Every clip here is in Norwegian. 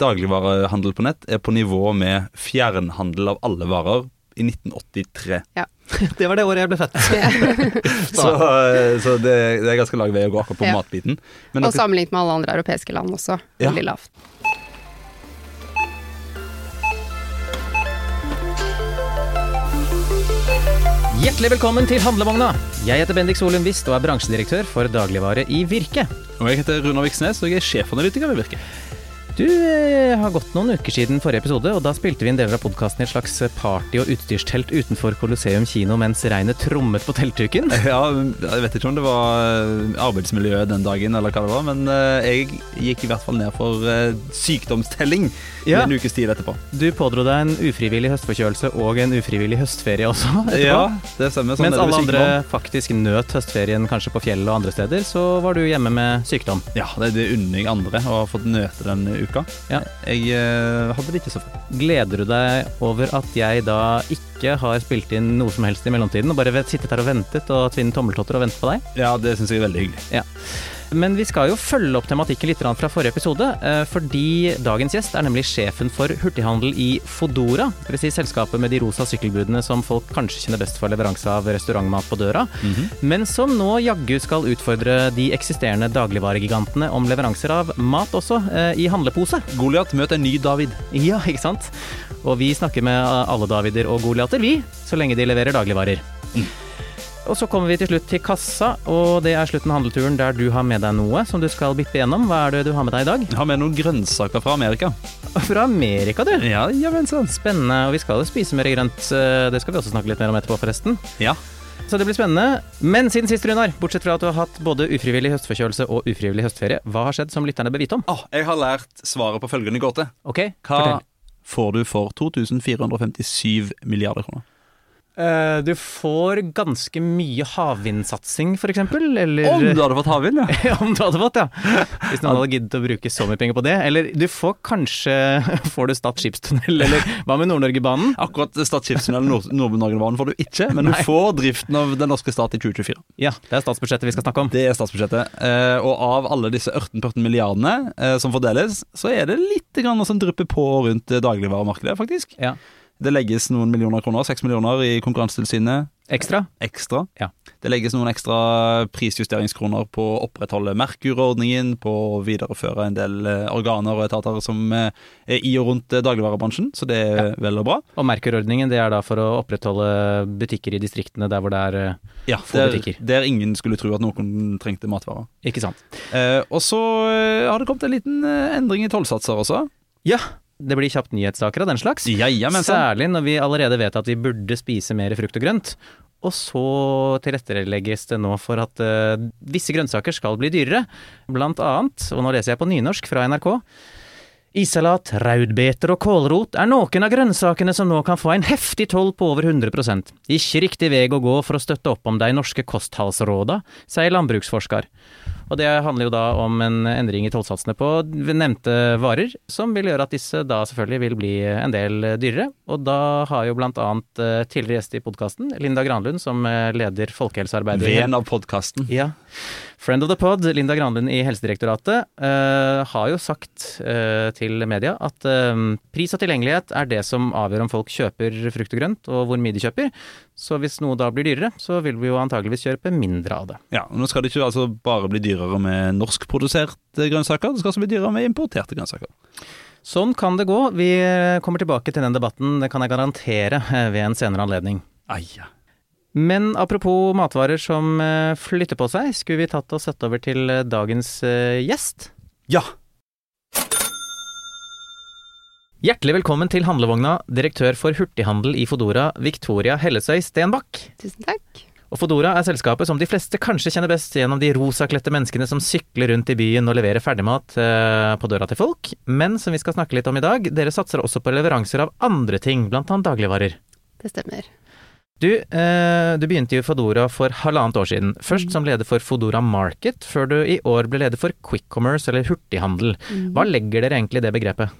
dagligvarehandel på nett er på nivå med fjernhandel av alle varer i 1983. Det var det året jeg ble født. Så, eh, så det, det er ganske lang vei å gå akkurat på Ja. matbiten. Men Og dere, sammenlignet med alle andre europeiske land også. Ja. Veldig lavt. Hjertelig velkommen til Handlevogna. Jeg heter Bendik Solum Wist og er bransjedirektør for dagligvare i Virke. og jeg heter Runar Viksnes, og jeg er sjefanalytiker ved Virke. Du eh, har gått noen uker siden forrige episode, og da spilte vi inn deler av podkasten i et slags party- og utstyrstelt utenfor Colosseum kino mens regnet trommet på teltduken. Ja, jeg vet ikke om det var eh, arbeidsmiljøet den dagen, eller hva det var, men eh, jeg gikk i hvert fall ned for eh, sykdomstelling Ja. en ukes tid etterpå. Du pådro deg en ufrivillig høstforkjølelse og en ufrivillig høstferie også. etterpå. Ja, det stemmer. Sånn Mens alle andre faktisk nøt høstferien kanskje på fjellet og andre steder, så var du hjemme med sykdom. Ja, det, det unner jeg andre å ha fått nøte den uka. Ja. Jeg uh, hadde det ikke så. Gleder du deg over at jeg da ikke har spilt inn noe som helst i mellomtiden, og bare sittet her og ventet og tvinnet tommeltotter og ventet på deg? Ja, det syns jeg er veldig hyggelig. Men vi skal jo følge opp tematikken litt fra forrige episode, eh, fordi dagens gjest er nemlig sjefen for hurtighandel i Fodora. Dvs. Si selskapet med de rosa sykkelbudene som folk kanskje kjenner best for leveranse av restaurantmat på døra, men som nå jaggu skal utfordre de eksisterende dagligvaregigantene om leveranser av mat også, eh, i handlepose. Goliat møter en ny David. Ja, ikke sant? Og vi snakker med alle Davider og Goliater, vi, så lenge de leverer dagligvarer. Og så kommer vi til slutt til kassa, og det er slutten av handelturen der du har med deg noe som du skal bippe gjennom. Hva er det du har med deg i dag? Jeg har med noen grønnsaker fra Amerika. Fra Amerika, du! Ja, ja vel, sant. Spennende. Og vi skal jo spise mer grønt. eh, Det skal vi også snakke litt mer om etterpå, forresten. Ja. Så det blir spennende. Men siden sist, Runar, bortsett fra at du har hatt både ufrivillig høstforkjølelse og ufrivillig høstferie, hva har skjedd som lytterne bør vite om? Oh, jeg har lært svaret på følgende gåte. Ok, Hva fortell. Får du for 2457 milliarder kroner? Eh, du får ganske mye havvindsatsing, eksempel. Eller Om du hadde fått havvind, ja! Om du hadde fått, ja. Hvis noen hadde giddet å bruke så mye penger på det. Eller du får kanskje Får du Stad skipstunnel, eller hva med Nord-Norgebanen? Akkurat Stad skipstunnel Nord- Nord-Norge-banen får du ikke, men du Nei. får driften av den norske stat i 2024. Ja, det er statsbudsjettet vi skal snakke om. Det er statsbudsjettet. Eh, og av alle disse 18-14 milliardene eh, som fordeles, så er det litt grann som drypper på rundt dagligvaremarkedet, faktisk. Ja. Det legges noen millioner kroner, seks millioner i Konkurransetilsynet Ekstra? ekstra. Ja. Det legges noen ekstra prisjusteringskroner på å opprettholde Merkur-ordningen, på å videreføre en del eh, organer og etater som eh, er i og rundt eh, dagligvarebransjen, så det er vel og bra. Og Merkur-ordningen det er da for å opprettholde butikker i distriktene der hvor det er Ja, Få der, butikker. der ingen skulle tro at noen trengte matvarer. Ikke sant? Eh, og så har det kommet en liten endring i tollsatser også. Ja. Det blir kjapt nyhetssaker av den slags. Ja, ja, men. Særlig når vi allerede vet at vi burde spise mer frukt og grønt. Og så tilrettelegges det nå for at uh, visse grønnsaker skal bli dyrere. Blant annet, og nå leser jeg på nynorsk fra NRK. Isalat, raudbeter og kålrot er noen av grønnsakene som nå kan få en heftig toll på over 100% Ikke riktig vei å gå for å støtte opp om de norske kosthaldsråda, sier landbruksforsker. Og det handler jo da om en endring i tollsatsene på nevnte varer, som vil gjøre at disse da selvfølgelig vil bli en del dyrere. Og da har jo blant annet eh, tidligere gjest i podkasten, Linda Granlund, som eh, leder folkehelsearbeidet Ven av podkasten. ja. Friend of the pod, Linda Granlund i Helsedirektoratet, uh, har jo sagt uh, til media at uh, pris og tilgjengelighet er det som avgjør om folk kjøper frukt og grønt, og hvor mye de kjøper. Så hvis noe da blir dyrere, så vil vi jo antageligvis kjøpe mindre av det. Ja, og Nå skal det ikke altså bare bli dyrere med norskproduserte grønnsaker, det skal også bli dyrere med importerte grønnsaker. Sånn kan det gå. Vi kommer tilbake til den debatten, det kan jeg garantere, eh, ved en senere anledning. Eie. Men apropos matvarer som eh, flytter på seg, skulle vi tatt og sett over til eh, dagens gjest? Ja. Hjertelig velkommen til Handlevogna, direktør for hurtighandel i Fodora, Victoria Hellesøy Stenbakk. Tusen takk. Og Fodora er selskapet som de fleste kanskje kjenner best gjennom de rosakledte menneskene som sykler rundt i byen og leverer ferdigmat eh, på døra til folk. Men som vi skal snakke litt om i dag, dere satser også på leveranser av andre ting, blant annet dagligvarer. Det stemmer. Du, eh, du begynte i Fodora for halvannet år siden. Først som leder for Fodora Market, før du i år ble leder for Quick Commerce, eller hurtighandel. Hva legger dere egentlig i det begrepet?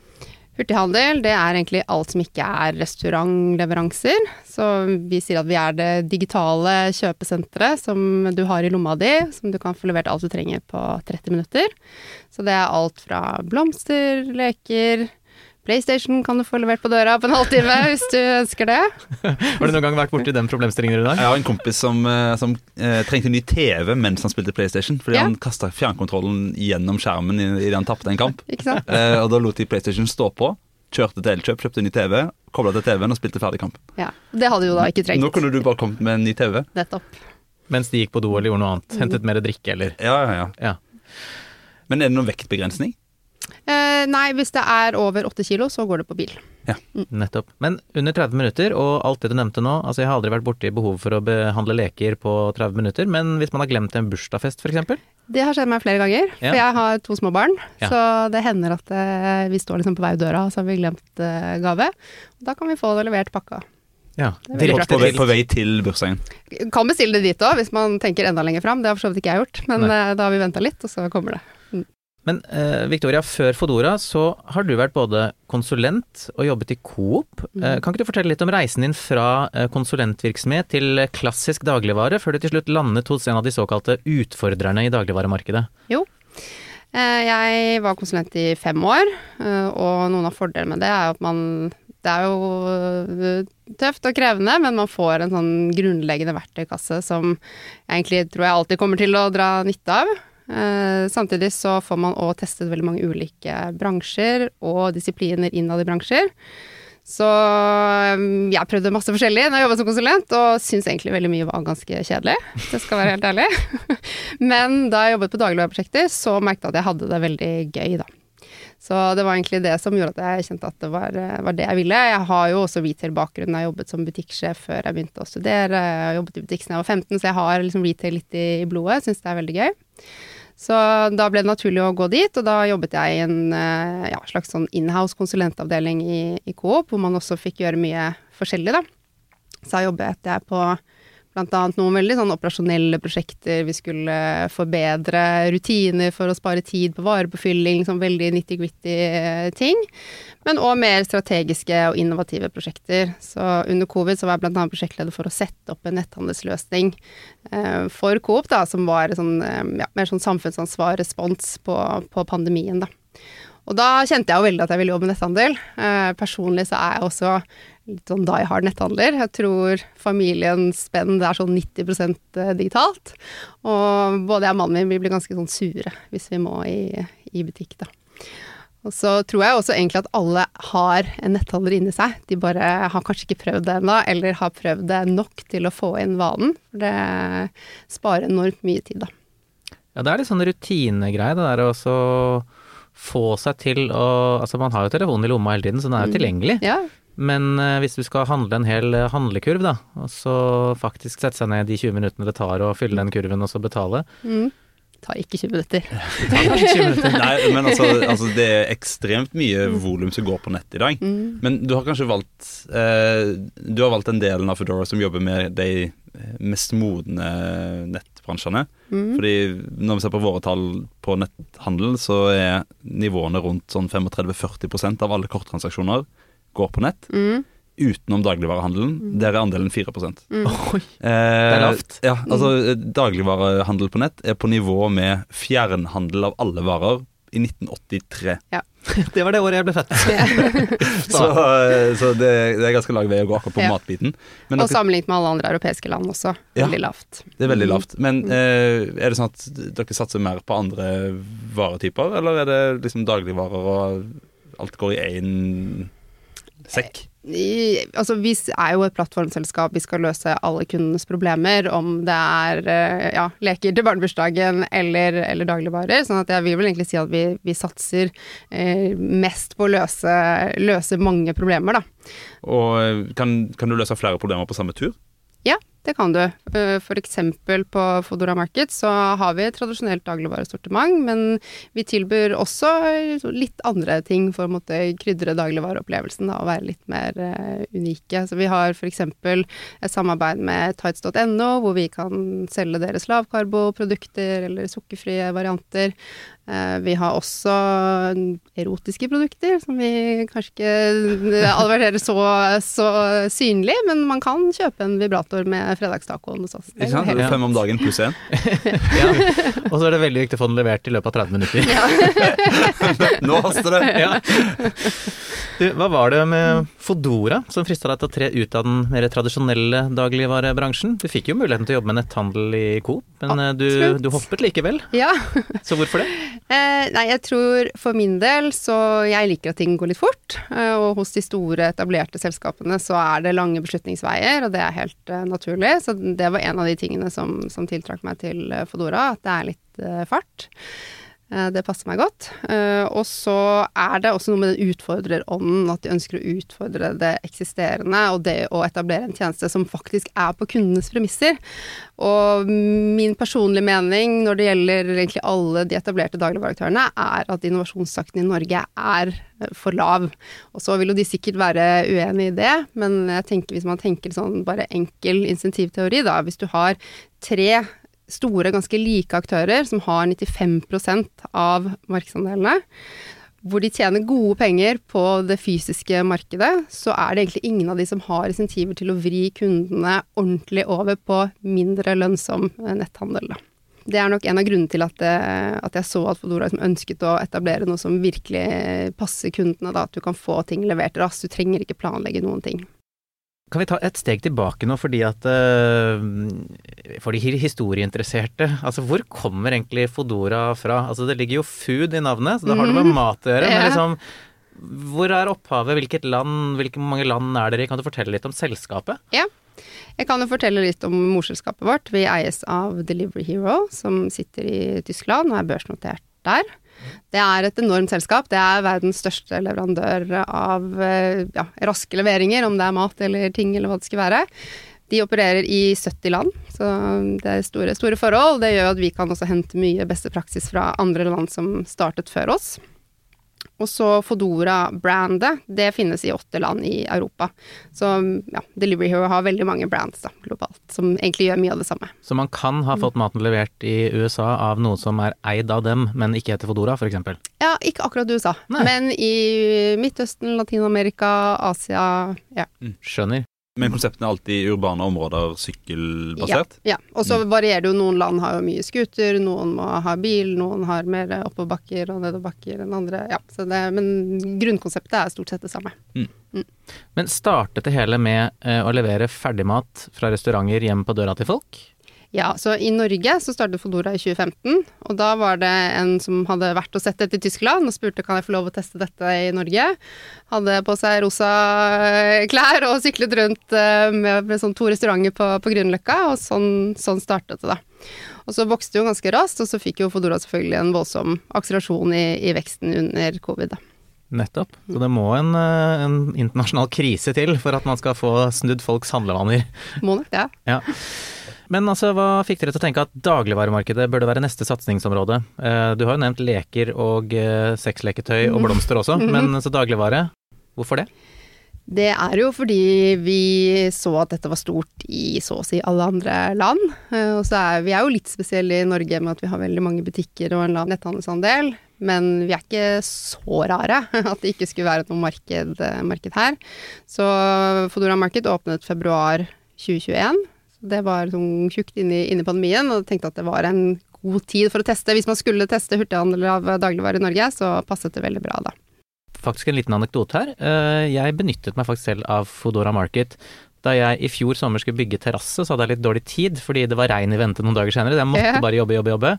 Hurtighandel det er egentlig alt som ikke er restaurantleveranser. Så vi sier at vi er det digitale kjøpesenteret som du har i lomma di, som du kan få levert alt du trenger på 30 minutter. Så det er alt fra blomster, leker PlayStation kan du få levert på døra på en halvtime hvis du ønsker det. Har du noen gang vært borti den problemstillingen i dag? Jeg har en kompis som, eh, som eh, trengte ny TV mens han spilte PlayStation. Fordi Ja. han kasta fjernkontrollen gjennom skjermen idet han tapte en kamp. Ikke sant? Eh, og da lot de PlayStation stå på. Kjørte til Elkjøp, kjøpte en ny TV, kobla til TV-en og spilte ferdig kamp. Ja. Det hadde jo da ikke trengt. Nå kunne du bare kommet med en ny TV. Nettopp. Mens de gikk på do eller gjorde noe annet? Hentet mer drikke eller Ja, ja, ja. Ja. Men er det noen vektbegrensning? Eh, nei, hvis det er over åtte kilo, så går det på bil. Ja, Nettopp. Men under 30 minutter, og alt det du nevnte nå, altså jeg har aldri vært borti behov for å behandle leker på 30 minutter, men hvis man har glemt en bursdagsfest f.eks.? Det har skjedd meg flere ganger, Ja. for jeg har to små barn. Ja. Så det hender at eh, vi står liksom på vei ut døra, og så har vi glemt eh, gave. Da kan vi få det levert pakka. Ja. Direkte På på vei til bursdagen. Kan bestille det dit òg, hvis man tenker enda lenger fram. Det har for så vidt ikke jeg gjort, men Nei. eh, da har vi venta litt, og så kommer det. Men eh, Victoria, før Fodora så har du vært både konsulent og jobbet i Coop. Eh, kan ikke du fortelle litt om reisen din fra eh, konsulentvirksomhet til klassisk dagligvare, før du til slutt landet hos en av de såkalte utfordrerne i dagligvaremarkedet? Eh, Jeg var konsulent i fem år, eh, og noen av fordelene med det er jo at man Det er jo eh, tøft og krevende, men man får en sånn grunnleggende verktøykasse som egentlig tror jeg alltid kommer til å dra nytte av. Eh, Samtidig så får man òg testet veldig mange ulike bransjer og disipliner innad i bransjer. Så eh, jeg prøvde masse forskjellig når jeg jobbet som konsulent, og syns egentlig veldig mye var ganske kjedelig. Det skal være helt ærlig. Men da jeg jobbet på dagligvareprosjekter, så merket jeg at jeg hadde det veldig gøy, da. Så det var egentlig det som gjorde at jeg kjente at det var, var det jeg ville. Jeg har jo også retail-bakgrunn. Jeg jobbet som butikksjef før jeg begynte å studere. Jeg jobbet i butikk siden jeg var 15, så jeg har liksom retail litt i blodet. Syns det er veldig gøy. Så da ble det naturlig å gå dit, og da jobbet jeg i en eh, ja, slags sånn inhouse konsulentavdeling i, i Coop, hvor man også fikk gjøre mye forskjellig, da. Så da jobbet jeg på blant annet noen veldig sånn operasjonelle prosjekter. Vi skulle forbedre rutiner for å spare tid på varepåfylling, liksom veldig nitty-gritty eh, ting. Men òg mer strategiske og innovative prosjekter. Så under covid så var jeg blant annet prosjektleder for å sette opp en netthandelsløsning eh, for Coop, da, som var sånn, eh, ja, mer sånn samfunnsansvar-respons på, på pandemien, da. Og da kjente jeg jo veldig at jeg ville jobbe med netthandel. Eh, personlig så er jeg også litt sånn die hard netthandler. Jeg tror familiens spenn er sånn 90% digitalt. Og både jeg og mannen min vi blir ganske sånn sure hvis vi må i, i butikk, da. Og så tror jeg også egentlig at alle har en netthandler inni seg. De bare har kanskje ikke prøvd det ennå, eller har prøvd det nok til å få inn vanen. For det sparer enormt mye tid, da. Ja, det er litt sånn rutinegreie, det der å få seg til å Altså, man har jo telefonen i lomma hele tiden, så den er jo Mm. tilgjengelig. Ja, Men eh, hvis du skal handle en hel eh, handlekurv, da, og så faktisk sette seg ned de 20 minuttene det tar å fylle den kurven og så betale mm. Ta ikke 20 minutter. Ta ikke 20 minutter. Nei, men altså, altså det er ekstremt mye volum som går på nett i dag. Mm. Men du har kanskje valgt eh, Du har valgt den delen av Foodora som jobber med de mest modne nettbransjene. Mm. Fordi når vi ser på våre tall på netthandel, så er nivåene rundt sånn 35-40% av alle korttransaksjoner går på nett. Mm. Utenom dagligvarehandelen. Der er andelen 4 Mm. Oi. Det er lavt. Ja, altså Dagligvarehandel på nett er på nivå med fjernhandel av alle varer i 1983. Det var det året jeg ble født. Så, så det, det er ganske lang vei å gå akkurat på Ja. matbiten. Men Og sammenlignet med alle andre europeiske land også. Ja. Veldig lavt. det er veldig Mm. lavt. Men eh, er det sånn at dere satser mer på andre varetyper, eller er det liksom dagligvarer og alt går i én sekk? Altså, vi er jo et plattformselskap, vi skal løse alle kundenes problemer, om det er eh, ja, leker til barnebursdagen eller, eller dagligvarer. sånn at jeg vil vel egentlig si at vi, vi satser eh, mest på å løse, løse mange problemer, da. Og kan, kan du løse flere problemer på samme tur? Det kan du. F.eks. for eksempel på Fodora Market så har vi et tradisjonelt dagligvaresortiment, men vi tilbyr også litt andre ting for å måtte krydre dagligvareopplevelsen og være litt mer uh, unike. Så vi har f.eks. et samarbeid med tights.no, hvor vi kan selge deres lavkarboprodukter eller sukkerfrie varianter. Eh, vi har også erotiske produkter, som vi kanskje ikke adverterer så, så synlig, men man kan kjøpe en vibrator med fredagstacoen hos oss. Ikke sant? Fem om dagen pluss én. ja. Og så er det veldig viktig å få den levert i løpet av 30 minutter. Nå haster det! Ja. Du, hva var det med Fodora som frista deg til å tre ut av den mer tradisjonelle dagligvarebransjen? Du fikk jo muligheten til å jobbe med netthandel i Coop, men eh, du, du hoppet likevel. Ja. Så hvorfor det? Eh, nei, jeg tror for min del så Jeg liker at ting går litt fort. Eh, og hos de store, etablerte selskapene så er det lange beslutningsveier, og det er helt eh, naturlig. Så det var en av de tingene som, som tiltrakk meg til eh, Fodora, at det er litt eh, fart. Eh, det passer meg godt. Eh, og så er det også noe med den utfordrerånden, at de ønsker å utfordre det eksisterende, og det å etablere en tjeneste som faktisk er på kundenes premisser. Og min personlige mening når det gjelder egentlig alle de etablerte dagligvareaktørene, er at innovasjonstakten i Norge er eh, for lav. Og så vil jo de sikkert være uenig i det, men jeg tenker hvis man tenker sånn bare enkel insentivteori, da, hvis du har tre store, ganske like aktører som har 95% av markedsandelene, hvor de tjener gode penger på det fysiske markedet, så er det egentlig ingen av de som har insentiver til å vri kundene ordentlig over på mindre lønnsom eh, netthandel. Da. Det er nok en av grunnene til at, det, at jeg så at Fodora liksom ønsket å etablere noe som virkelig passer kundene. Da, at du kan få ting levert raskt, du trenger ikke planlegge noen ting. Kan vi ta et steg tilbake nå, fordi at uh, For de historieinteresserte, altså hvor kommer egentlig Fodora fra? Altså det ligger jo food i navnet, så da har det med mhm. mat å gjøre. Men liksom, hvor er opphavet? Hvilket land, hvilke mange land er dere i? Kan du fortelle litt om selskapet? Ja. Jeg kan jo fortelle litt om morselskapet vårt. Vi eies av Delivery Hero, som sitter i Tyskland og er børsnotert der. Det er et enormt selskap. Det er verdens største leverandør av eh, ja, raske leveringer, om det er mat eller ting eller hva det skal være. De opererer i 70 land, så det er store, store forhold. Det gjør at vi kan også hente mye beste praksis fra andre land som startet før oss. Og så Fodora-brandet, det finnes i åtte land i Europa. Så ja, Delivery Hero har veldig mange brands da, globalt, som egentlig gjør mye av det samme. Så man kan ha fått maten levert i USA av noe som er eid av dem, men ikke heter Fodora, f.eks.? Ja, ikke akkurat USA, Nei. men i Midtøsten, Latin-Amerika, Asia, ja. Mm, skjønner. Men konseptene er alltid urbane områder sykkelbasert? Ja. ja. Og så mm. varierer det jo. Noen land har jo mye scooter, noen må ha bil, noen har mer oppoverbakker og nedoverbakker enn andre. Ja, det, men grunnkonseptet er stort sett det samme. Mm. Mm. Men startet det hele med eh, å levere ferdigmat fra restauranter hjem på døra til folk? Ja, så i Norge så startet Fodora i 2015, og da var det en som hadde vært og sett dette i Tyskland og spurte kan jeg få lov å teste dette i Norge. Hadde på seg rosa klær og syklet rundt eh, med, med sånn to restauranter på, på Grünerløkka, og sånn, sånn, startet det, da. Og så vokste det jo ganske raskt, og så fikk jo Fodora selvfølgelig en voldsom akselerasjon i, i veksten under covid, da. Nettopp. Så det må en, eh, en, internasjonal krise til for at man skal få snudd folks handlevaner. Må nok det. Ja. Men altså, hva fikk dere til å tenke at dagligvaremarkedet burde være neste satsingsområde? Eh, du har jo nevnt leker og eh, sexleketøy og blomster også, mhm. men så dagligvare, hvorfor det? Det er jo fordi vi så at dette var stort i så å si alle andre land. Eh, og så er vi er jo litt spesielle i Norge med at vi har veldig mange butikker og en lav netthandelsandel. Men vi er ikke så rare at det ikke skulle være noe marked, marked her. Så Fodora Market åpnet februar 2021. Det var sånn tjukt inne, inne i pandemien, og tenkte at det var en god tid for å teste. Hvis man skulle teste hurtighandel av dagligvarer i Norge, så passet det veldig bra da. Faktisk en liten anekdote her. Eh, jeg benyttet meg faktisk selv av Fodora Market. Da jeg i fjor sommer skulle bygge terrasse, så hadde jeg litt dårlig tid fordi det var regn i vente noen dager senere. Jeg måtte bare jobbe, jobbe, jobbe.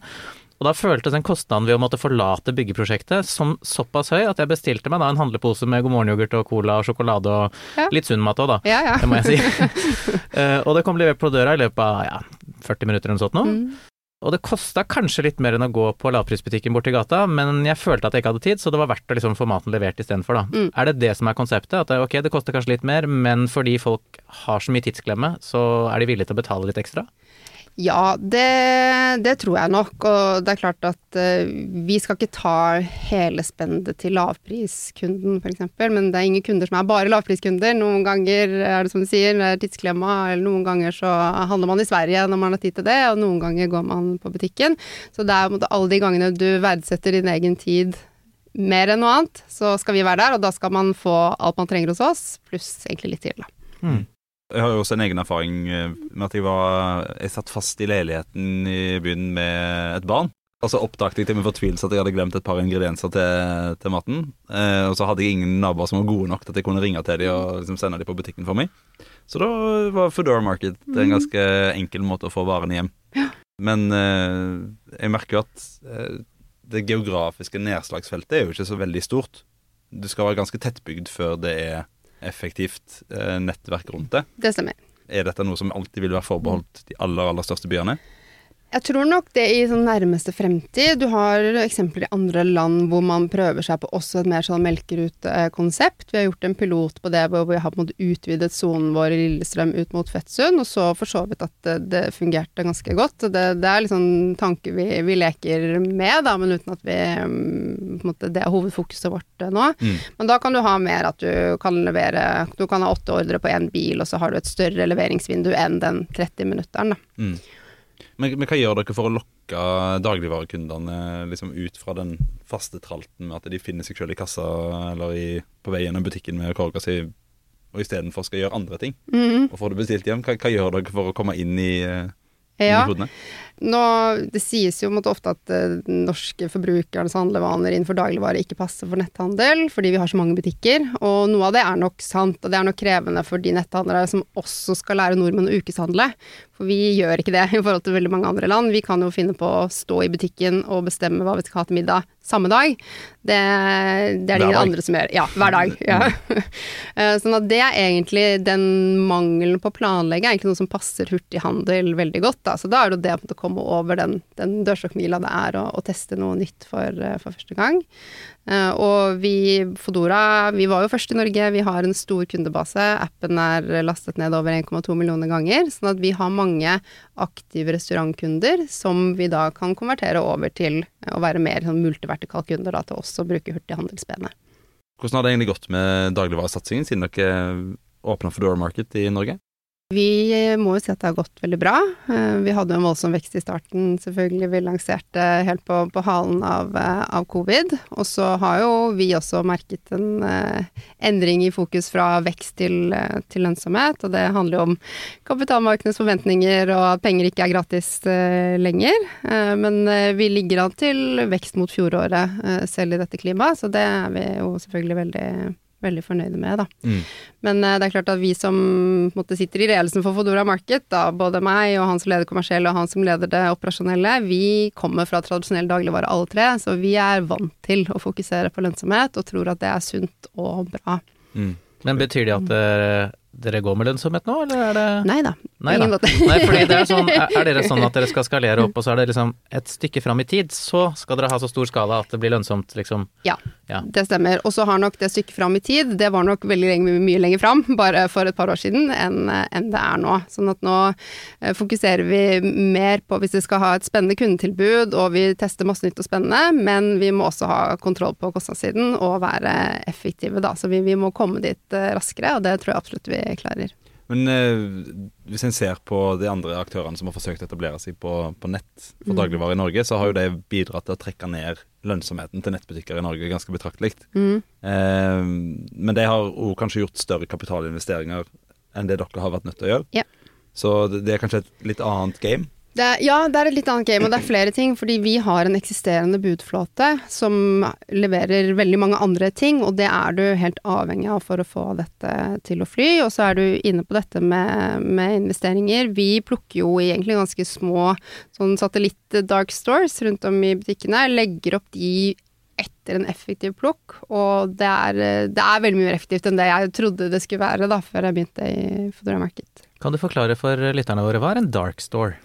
Og da føltes den kostnaden ved å måtte forlate byggeprosjektet som såpass høy at jeg bestilte meg da en handlepose med God morgen-yoghurt og cola og sjokolade og ja. litt sunn mat òg, da. Ja, ja. Det må jeg si. uh, og det kom levert på døra i løpet av ja, 40 minutter eller noe sånt nå. Mm. Og det kosta kanskje litt mer enn å gå på lavprisbutikken borti gata, men jeg følte at jeg ikke hadde tid, så det var verdt å liksom få maten levert istedenfor, da. Mm. Er det det som er konseptet? At det, ok, det koster kanskje litt mer, men fordi folk har så mye tidsklemme, så er de villige til å betale litt ekstra? Ja, det, det tror jeg nok. Og det er klart at uh, vi skal ikke ta hele spendet til lavpriskunden, f.eks. Men det er ingen kunder som er bare lavpriskunder. Noen ganger er det som du sier, det er tidsklemma, eller noen ganger så handler man i Sverige når man har tid til det, og noen ganger går man på butikken. Så det er alle de gangene du verdsetter din egen tid mer enn noe annet, så skal vi være der, og da skal man få alt man trenger hos oss, pluss egentlig litt til, da. Jeg har jo også en egen erfaring eh, med at jeg var Jeg satt fast i leiligheten i byen med et barn. Og så oppdaget jeg til min fortvilelse at jeg hadde glemt et par ingredienser til, til maten. Eh, og så hadde jeg ingen naboer som var gode nok til at jeg kunne ringe til dem og liksom sende dem på butikken for meg. Så da var Foodora Market en ganske enkel måte å få varene hjem. Men eh, jeg merker jo at eh, det geografiske nedslagsfeltet er jo ikke så veldig stort. Du skal være ganske tettbygd før det er effektivt eh, nettverk rundt det. Det stemmer. Er dette noe som alltid vil være forbeholdt de aller, aller største byene? Jeg tror nok det i sånn nærmeste fremtid. Du har eksempler i andre land hvor man prøver seg på også et mer sånn melkerutekonsept. Vi har gjort en pilot på det hvor vi har på en måte utvidet sonen vår i Lillestrøm ut mot Fettsund, og så for så vidt at det, det fungerte ganske godt. Det, det er liksom tanker vi, vi leker med, da, men uten at vi måte, Det er hovedfokuset vårt eh, nå. Mm. Men da kan du ha mer at du kan levere Du kan ha åtte ordre på én bil, og så har du et større leveringsvindu enn den 30-minutteren, da. Mm. Men, men hva gjør dere for å lokke dagligvarekundene liksom ut fra den faste tralten med at de finner seg selv i kassa eller i, på vei gjennom butikken med korga si, og istedenfor skal gjøre andre ting Mhm. og får det bestilt hjem? Hva, hva gjør dere for å komme inn i, eh, Ja. hodene? Nå, det sies jo måtte, ofte at uh, norske forbrukernes handlevaner innenfor dagligvare ikke passer for netthandel, fordi vi har så mange butikker. Og noe av det er nok sant, og det er nok krevende for de netthandlere som også skal lære nordmenn å ukeshandle. For vi gjør ikke det i forhold til veldig mange andre land. Vi kan jo finne på å stå i butikken og bestemme hva vi skal ha til middag samme dag. Det, det er det Hver ingen dag. andre som gjør. Ja, hver dag. Ja. Eh, sånn at det er egentlig den mangelen på å planlegge er egentlig noe som passer hurtighandel veldig godt. Da. Så da er det jo det å komme over den, den dørstokkmila det er å, teste noe nytt for, eh, for første gang. Uh, og vi, Fodora, vi var jo først i Norge. Vi har en stor kundebase. Appen er lastet ned over 1,2 millioner ganger. Sånn at vi har mange aktive restaurantkunder som vi da kan konvertere over til å være mer sånn multivertikal kunder, da, til også å bruke hurtighandelsbenet. Hvordan har det egentlig gått med dagligvaresatsingen siden dere åpna Foodora Market i Norge? Vi må jo si at det har gått veldig bra. Eh, Vi hadde en voldsom vekst i starten, selvfølgelig. Vi lanserte helt på, på halen av, eh, av covid. Og så har jo vi også merket en eh, endring i fokus fra vekst til, eh, til lønnsomhet. Og det handler jo om kapitalmarkedenes forventninger og at penger ikke er gratis eh, lenger. Eh, men eh, vi ligger an til vekst mot fjoråret eh, selv i dette klimaet, så det er vi jo selvfølgelig veldig, veldig fornøyde med, da. Mm. Men uh, det er klart at vi som på måte, sitter i ledelsen for Fodora Market, da, både meg og han som leder kommersielle og han som leder det operasjonelle, vi kommer fra tradisjonell dagligvare alle tre, så vi er vant til å fokusere på lønnsomhet og tror at det er sunt og bra. Mm. Men betyr det at dere, dere går med lønnsomhet nå, eller er det Nei da, Nei ingen da. måte. Nei, fordi det er sånn, er er dere sånn at dere skal skalere opp, og så er det liksom et stykke fram i tid, så skal dere ha så stor skala at det blir lønnsomt, liksom? Ja, Ja. det stemmer. Og så har nok det stykket fram i tid, det var nok veldig lenge, mye lenger fram, bare for et par år siden, enn enn det er nå. Sånn at nå eh, fokuserer vi mer på hvis vi skal ha et spennende kundetilbud, og vi tester masse nytt og spennende, men vi må også ha kontroll på kostnadssiden og være effektive, da. Så vi, vi må komme dit eh, raskere, og det tror jeg absolutt vi klarer. Men eh, hvis en ser på de andre aktørene som har forsøkt å etablere seg på, på nett for Mm. dagligvarer i Norge, så har jo det bidratt til å trekke ned lønnsomheten til nettbutikker i Norge ganske betraktelig. Mm. Eh, men de har òg kanskje gjort større kapitalinvesteringer enn det dere har vært nødt til å gjøre. Ja. Så det, det er kanskje et litt annet game. Er, ja, det er et litt annet game, og det er flere ting. Fordi vi har en eksisterende budflåte som leverer veldig mange andre ting, og det er du helt avhengig av for å få dette til å fly. Og så er du inne på dette med, med investeringer. Vi plukker jo egentlig ganske små sånn satellitt-dark stores rundt om i butikkene. Legger opp de etter en effektiv plukk, og det er, det er veldig mye mer effektivt enn det jeg trodde det skulle være da, før jeg begynte i Foodora Market. Kan du forklare for lytterne våre, hva er en dark store?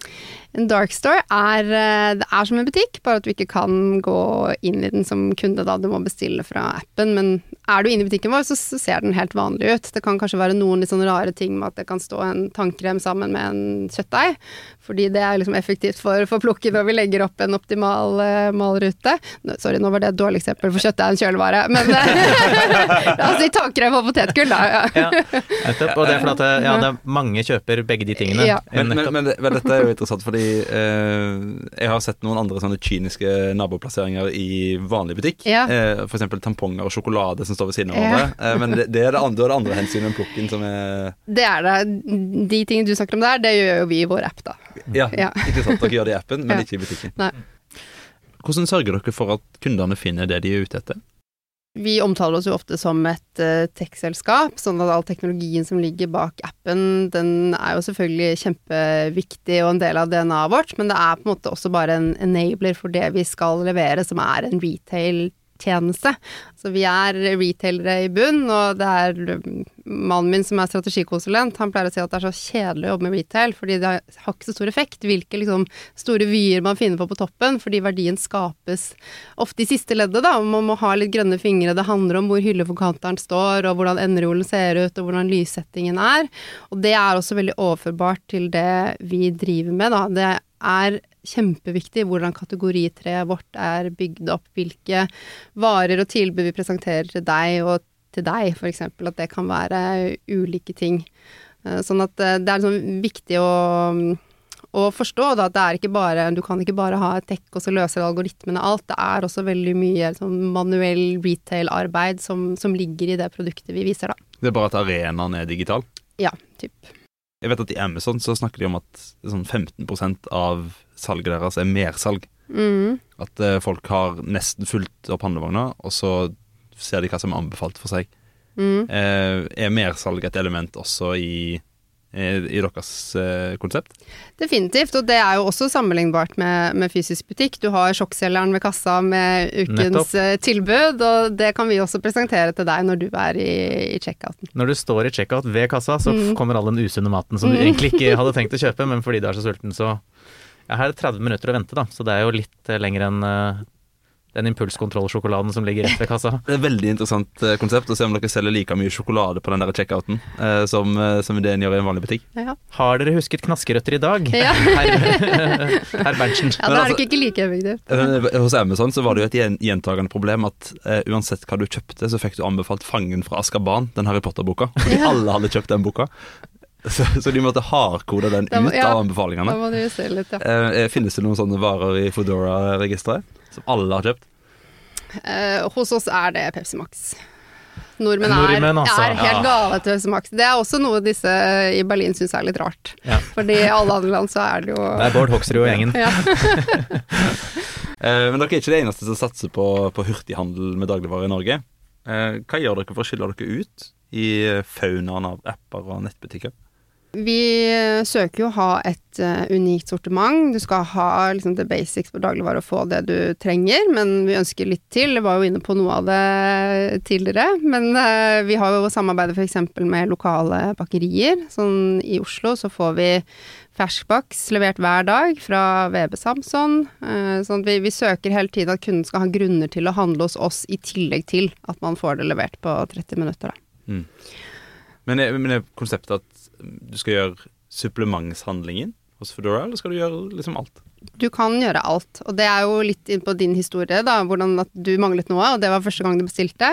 En dark store er, eh, det er som en butikk, bare at du ikke kan gå inn i den som kunde da. Du må bestille fra appen. Men er du inne i butikken vår, så, ser den helt vanlig ut. Det kan kanskje være noen litt sånne rare ting med at det kan stå en tannkrem sammen med en kjøttdeig. Fordi det er liksom effektivt for, for plukket når vi legger opp en optimal uh, malrute. Nå, sorry, nå var det et dårlig eksempel, for kjøttdeig er en kjølevare. Men uh, altså i tannkrem og potetgull, da. Ja. ja. Og det er fordi at ja, det er mange kjøper begge de tingene. Ja. Men, men, men, men dette er jo interessant, fordi eh, jeg har sett noen andre sånne kyniske naboplasseringer i vanlig butikk. Ja. Eh, for eksempel tamponger og sjokolade som står ved siden av Ja. Eh, men det, det er det andre, det andre hensynet enn plukken som er Det er det. De tingene du snakker om der, det gjør jo vi i vår app, da. Ja, Ja. ikke sant. Dere gjør det i appen, men Ja. ikke i butikken. Nei. Hvordan sørger dere for at kundene finner det de er ute etter? Vi omtaler oss jo ofte som et uh, tech-selskap, sånn at all teknologien som ligger bak appen, den er jo selvfølgelig kjempeviktig og en del av DNA-et vårt, men det er på en måte også bare en enabler for det vi skal levere, som er en retail-tjeneste. Så vi er retailere i bunn, og det er um, mannen min som er strategikonsulent, han pleier å si at det er så kjedelig å jobbe med retail, fordi det har ikke så stor effekt hvilke liksom store vyer man finner på på toppen, fordi verdien skapes ofte i siste leddet, da. Man må ha litt grønne fingre. Det handler om hvor hylleforkanteren står, og hvordan enderolen ser ut, og hvordan lyssettingen er. Og det er også veldig overførbart til det vi driver med, da. Det er kjempeviktig hvordan kategoritreet vårt er bygd opp, hvilke varer og tilbud vi presenterer til deg og til deg, f.eks. At det kan være ulike ting. Eh, Sånn at eh, det er liksom viktig å å forstå da, at det er ikke bare, du kan ikke bare ha et dekk og så løser algoritmene alt. Det er også veldig mye sånn, manuell retail-arbeid som, som ligger i det produktet vi viser, da. Det er bare at arenaen er digital. Ja, typ. Jeg vet at i Amazon så snakker de om at sånn 15% av salget deres er mersalg. Mm. At eh, folk har nesten fulgt opp handlevogna, og så ser de hva som er anbefalt for seg. Mm. Eh, er mersalg et element også i, eh, i deres eh, konsept? Definitivt, og det er jo også sammenlignbart med, med fysisk butikk. Du har sjokkselgeren ved kassa med ukens Nettopp. eh, tilbud, og det kan vi også presentere til deg når du er i, i checkouten. Når du står i checkout ved kassa, så Mm. kommer all den usunne maten som du Mm. egentlig ikke hadde tenkt å kjøpe, men fordi du er så sulten, så ja, Her er det 30 minutter å vente, da, så det er jo litt eh, lenger enn eh, den impulskontrollsjokoladen som ligger rett ved kassa. Det er et veldig interessant eh, konsept å se om dere selger like mye sjokolade på den der checkouten eh, som, som det en gjør i en vanlig butikk. Ja, Har dere husket knaskerøtter i dag? Ja. Herr, her Berntsen. ja da er det ikke like effektivt. Hos Amazon så var det jo et gjentagende problem at uh, uansett hva du kjøpte, så fikk du anbefalt 'Fangen fra Askaban', den Harry Potter-boka. Fordi Ja. alle hadde kjøpt den boka. Så, så de måtte hardkode den må- ut ja. av Da anbefalingene. må du se litt, ja. Eh, finnes det noen sånne varer i Foodora-registeret som alle har kjøpt? Eh, hos oss er det Pepsi Max. Nordmenn er, altså. er helt Ja. gale til Pepsi Max. Det er også noe disse i Berlin syns er litt rart. Ja. Fordi i alle andre land så er det jo Det er Bård Hoksrud og gjengen. ja. Eh, men dere er ikke det eneste som satser på, på hurtighandel med dagligvarer i Norge. Eh, hva gjør dere for å skille dere ut i faunaen av apper og nettbutikker? Vi søker jo å ha et uh, unikt sortiment. Du skal ha liksom, the basics på dagligvare og få det du trenger, men vi ønsker litt til. Jeg var jo inne på noe av det tidligere. Men uh, vi har jo samarbeidet f.eks. med lokale bakerier. Sånn i Oslo så får vi ferskbaks levert hver dag fra VB Samson. Uh, sånn vi, vi søker hele tiden at kunden skal ha grunner til å handle hos oss, i tillegg til at man får det levert på 30 minutter. Da. Men er, men er konseptet at du skal gjøre supplementshandlingen hos Foodora, eller skal du gjøre liksom alt? Du kan gjøre alt, og det er jo litt inn på din historie, da, hvordan at du manglet noe, og det var første gang du bestilte.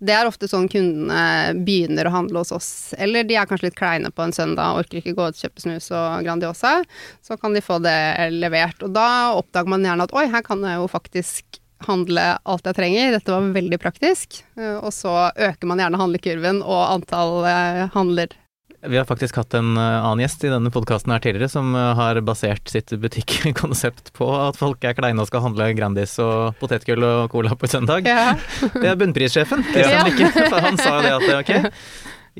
Det er ofte sånn kundene begynner å handle hos oss, eller de er kanskje litt kleine på en søndag, orker ikke gå og kjøpe snus og Grandiosa, så kan de få det levert. Og da oppdager man gjerne at oi, her kan jeg jo faktisk handle alt jeg trenger, dette var veldig praktisk. Eh, Og så øker man gjerne handlekurven og antall eh, handler. Vi har faktisk hatt en eh, annen gjest i denne podkasten her tidligere som eh, har basert sitt butikkonsept på at folk er kleine og skal handle Grandis og potetgull og cola på søndag. Ja. Det er bunnprissjefen, Ja. Lykke. For han sa jo det at ok,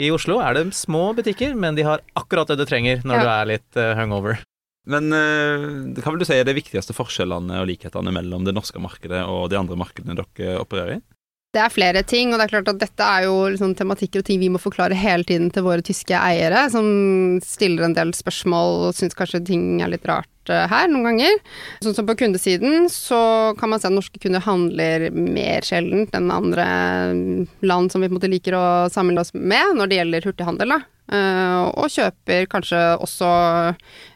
i Oslo er det små butikker, men de har akkurat det du trenger når Ja. du er litt eh, hungover. Men eh, hva vil du si er de viktigste forskjellene og likhetene mellom det norske markedet og de andre markedene dere opererer i? Det er flere ting, og det er klart at dette er jo liksom tematikker og ting vi må forklare hele tiden til våre tyske eiere, som stiller en del spørsmål og syns kanskje ting er litt rart eh, her noen ganger. Sånn som på kundesiden så kan man se at norske kunder handler mer sjeldent enn andre land som vi på en måte liker å sammenligne oss med når det gjelder hurtighandel. da. Uh, og kjøper kanskje også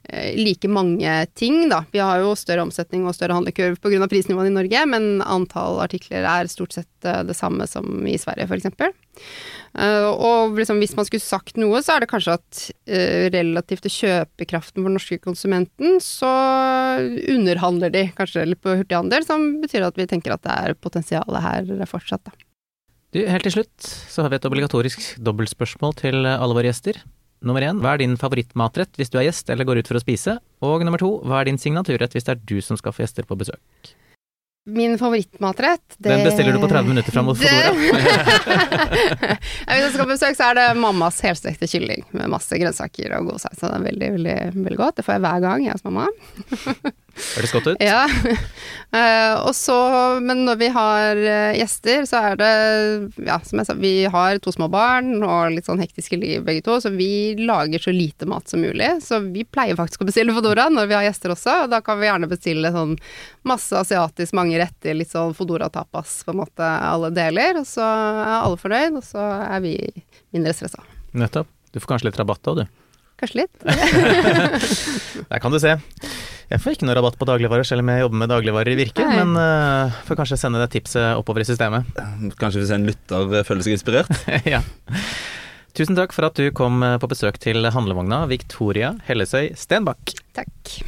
like mange ting, da. Vi har jo større omsetning og større handlekurv pga. prisnivået i Norge, men antall artikler er stort sett uh, det samme som i Sverige, f.eks. Uh, og liksom, hvis man skulle sagt noe, så er det kanskje at relativt til kjøpekraften for den norske konsumenten, så underhandler de kanskje litt på hurtighandel, som betyr at vi tenker at det er potensialet her fortsatt, da. Du, helt til slutt så har vi et obligatorisk dobbeltspørsmål til alle våre gjester. Nummer én, hva er din favorittmatrett hvis du er gjest eller går ut for å spise? Og nummer to, hva er din signaturrett hvis det er du som skal få gjester på besøk? Min favorittmatrett det... Den bestiller du på 30 minutter fram mot Fodora. hvis jeg skal på besøk, så er det mammas helstekte kylling med masse grønnsaker og god saus. Så det er veldig, veldig, veldig godt. Det får jeg hver gang jeg hos mamma. Høres godt ut. Ja. Uh, og så, men når vi har uh, gjester, så er det Ja, som jeg sa, vi har to små barn og litt sånn hektiske liv begge to, så vi lager så lite mat som mulig. Så vi pleier faktisk å bestille Fodora når vi har gjester også, og da kan vi gjerne bestille sånn masse asiatisk, mange retter, litt sånn Fodora-tapas på en måte, alle deler. Og så er alle fornøyd, og så er vi mindre stressa. Nettopp. Du får kanskje litt rabatt òg, du. Kanskje litt. Der kan du se. Jeg får ikke noe rabatt på dagligvarer, selv om jeg jobber med dagligvarer i Virke, Nei. men uh, får kanskje sende det tipset oppover i systemet. Kanskje hvis en lytter føler seg inspirert? ja. Tusen takk for at du kom på besøk til handlevogna Victoria Hellesøy Stenbakk. Takk.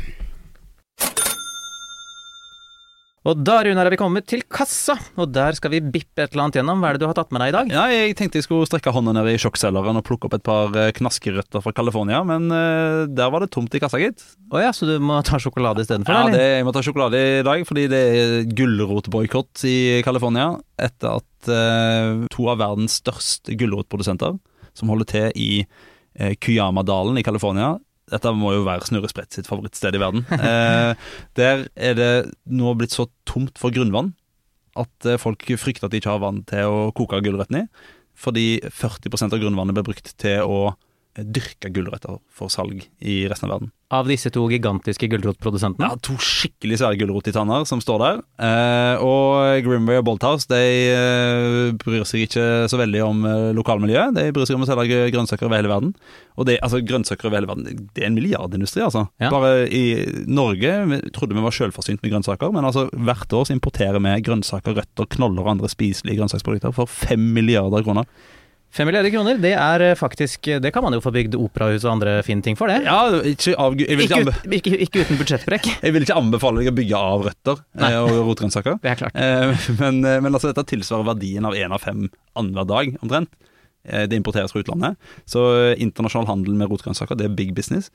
Og da Runar, er vi kommet til kassa, og der skal vi bippe et eller annet gjennom. Hva er det du har tatt med deg i dag? Ja, Jeg tenkte jeg skulle strekke hånda ned i sjokkselgeren og plukke opp et par eh, knaskerøtter fra California, men uh, der var det tomt i kassa, gitt. Å oh, ja, så du må ta sjokolade istedenfor? Ja, det, jeg må ta sjokolade i dag, fordi det er gulrotboikott i California etter at uh, to av verdens største gulrotprodusenter, som holder til i uh, Kuyamadalen i California, dette må jo være Snurresprett sitt favorittsted i verden. Eh, der er det nå blitt så tomt for grunnvann at eh, folk frykter at de ikke har vann til å koke gulrøttene i. Fordi 40 av grunnvannet blir brukt til å dyrke gulrøtter for salg i resten av verden. Av disse to gigantiske gulrotprodusentene? Ja, to skikkelig svære gulrottitaner som står der. Eh, og Grimway og Bolthouse de eh, bryr seg ikke så veldig om eh, lokalmiljøet. De bryr seg om å selge grønnsaker over hele verden. Og det, altså, grønnsaker over hele verden, det er en milliardindustri, altså. Ja. Bare i Norge vi trodde vi var selvforsynt med grønnsaker, men altså hvert år så importerer vi grønnsaker, røtter, knoller og andre spiselige grønnsaksprodukter for fem milliarder kroner. Fem milliarder kroner, det er eh, faktisk Det kan man jo få bygd operahus og andre fine ting for, det. Ja, ikke, av, ikke, ikke, ikke, ikke, uten budsjettbrekk. Jeg vil ikke anbefale deg å bygge av røtter Nei. Eh, og rotgrønnsaker. Det er klart. Eh, men, men, altså, dette tilsvarer verdien av én av fem annenhver dag, omtrent. Det importeres fra utlandet. Så internasjonal handel med rotgrønnsaker, det er big business.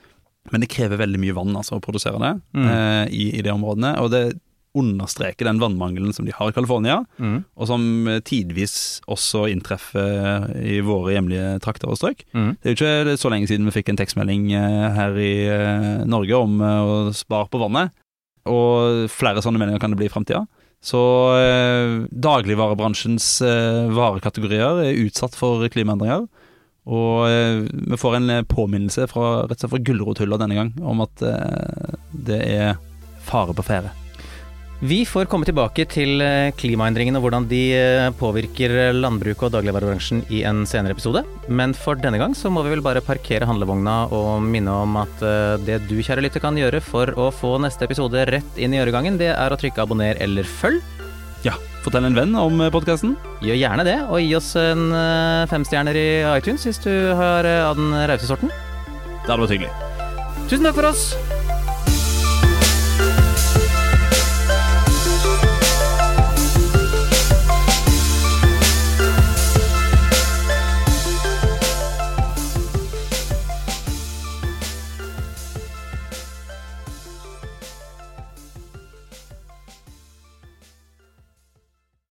Men det krever veldig mye vann altså, å produsere det mm. i, i de områdene. Og det understreke den vannmangelen som de har i California, mm. og som eh, tidvis også inntreffer i våre hjemlige trakter og strøk. Mm. Det er jo ikke så lenge siden vi fikk en tekstmelding eh, her i eh, Norge om å spare på vannet, og flere sånne meldinger kan det bli i framtida. Så eh, dagligvarebransjens eh, varekategorier er utsatt for klimaendringer. Og eh, vi får en påminnelse fra, rett og slett fra gulrothylla denne gang om at det er fare på ferde. Vi får komme tilbake til eh, klimaendringene og hvordan de eh, påvirker landbruket og dagligvarebransjen i en senere episode. Men for denne gang så må vi vel bare parkere handlevogna og minne om at eh, det du kjære lytter kan gjøre for å få neste episode rett inn i øregangen, det er å trykke abonner eller følg. Ja, fortell en venn om podkasten. Gjør gjerne det, og gi oss en femstjerner i iTunes hvis du har av den rause sorten. Det hadde vært hyggelig. Tusen takk for oss.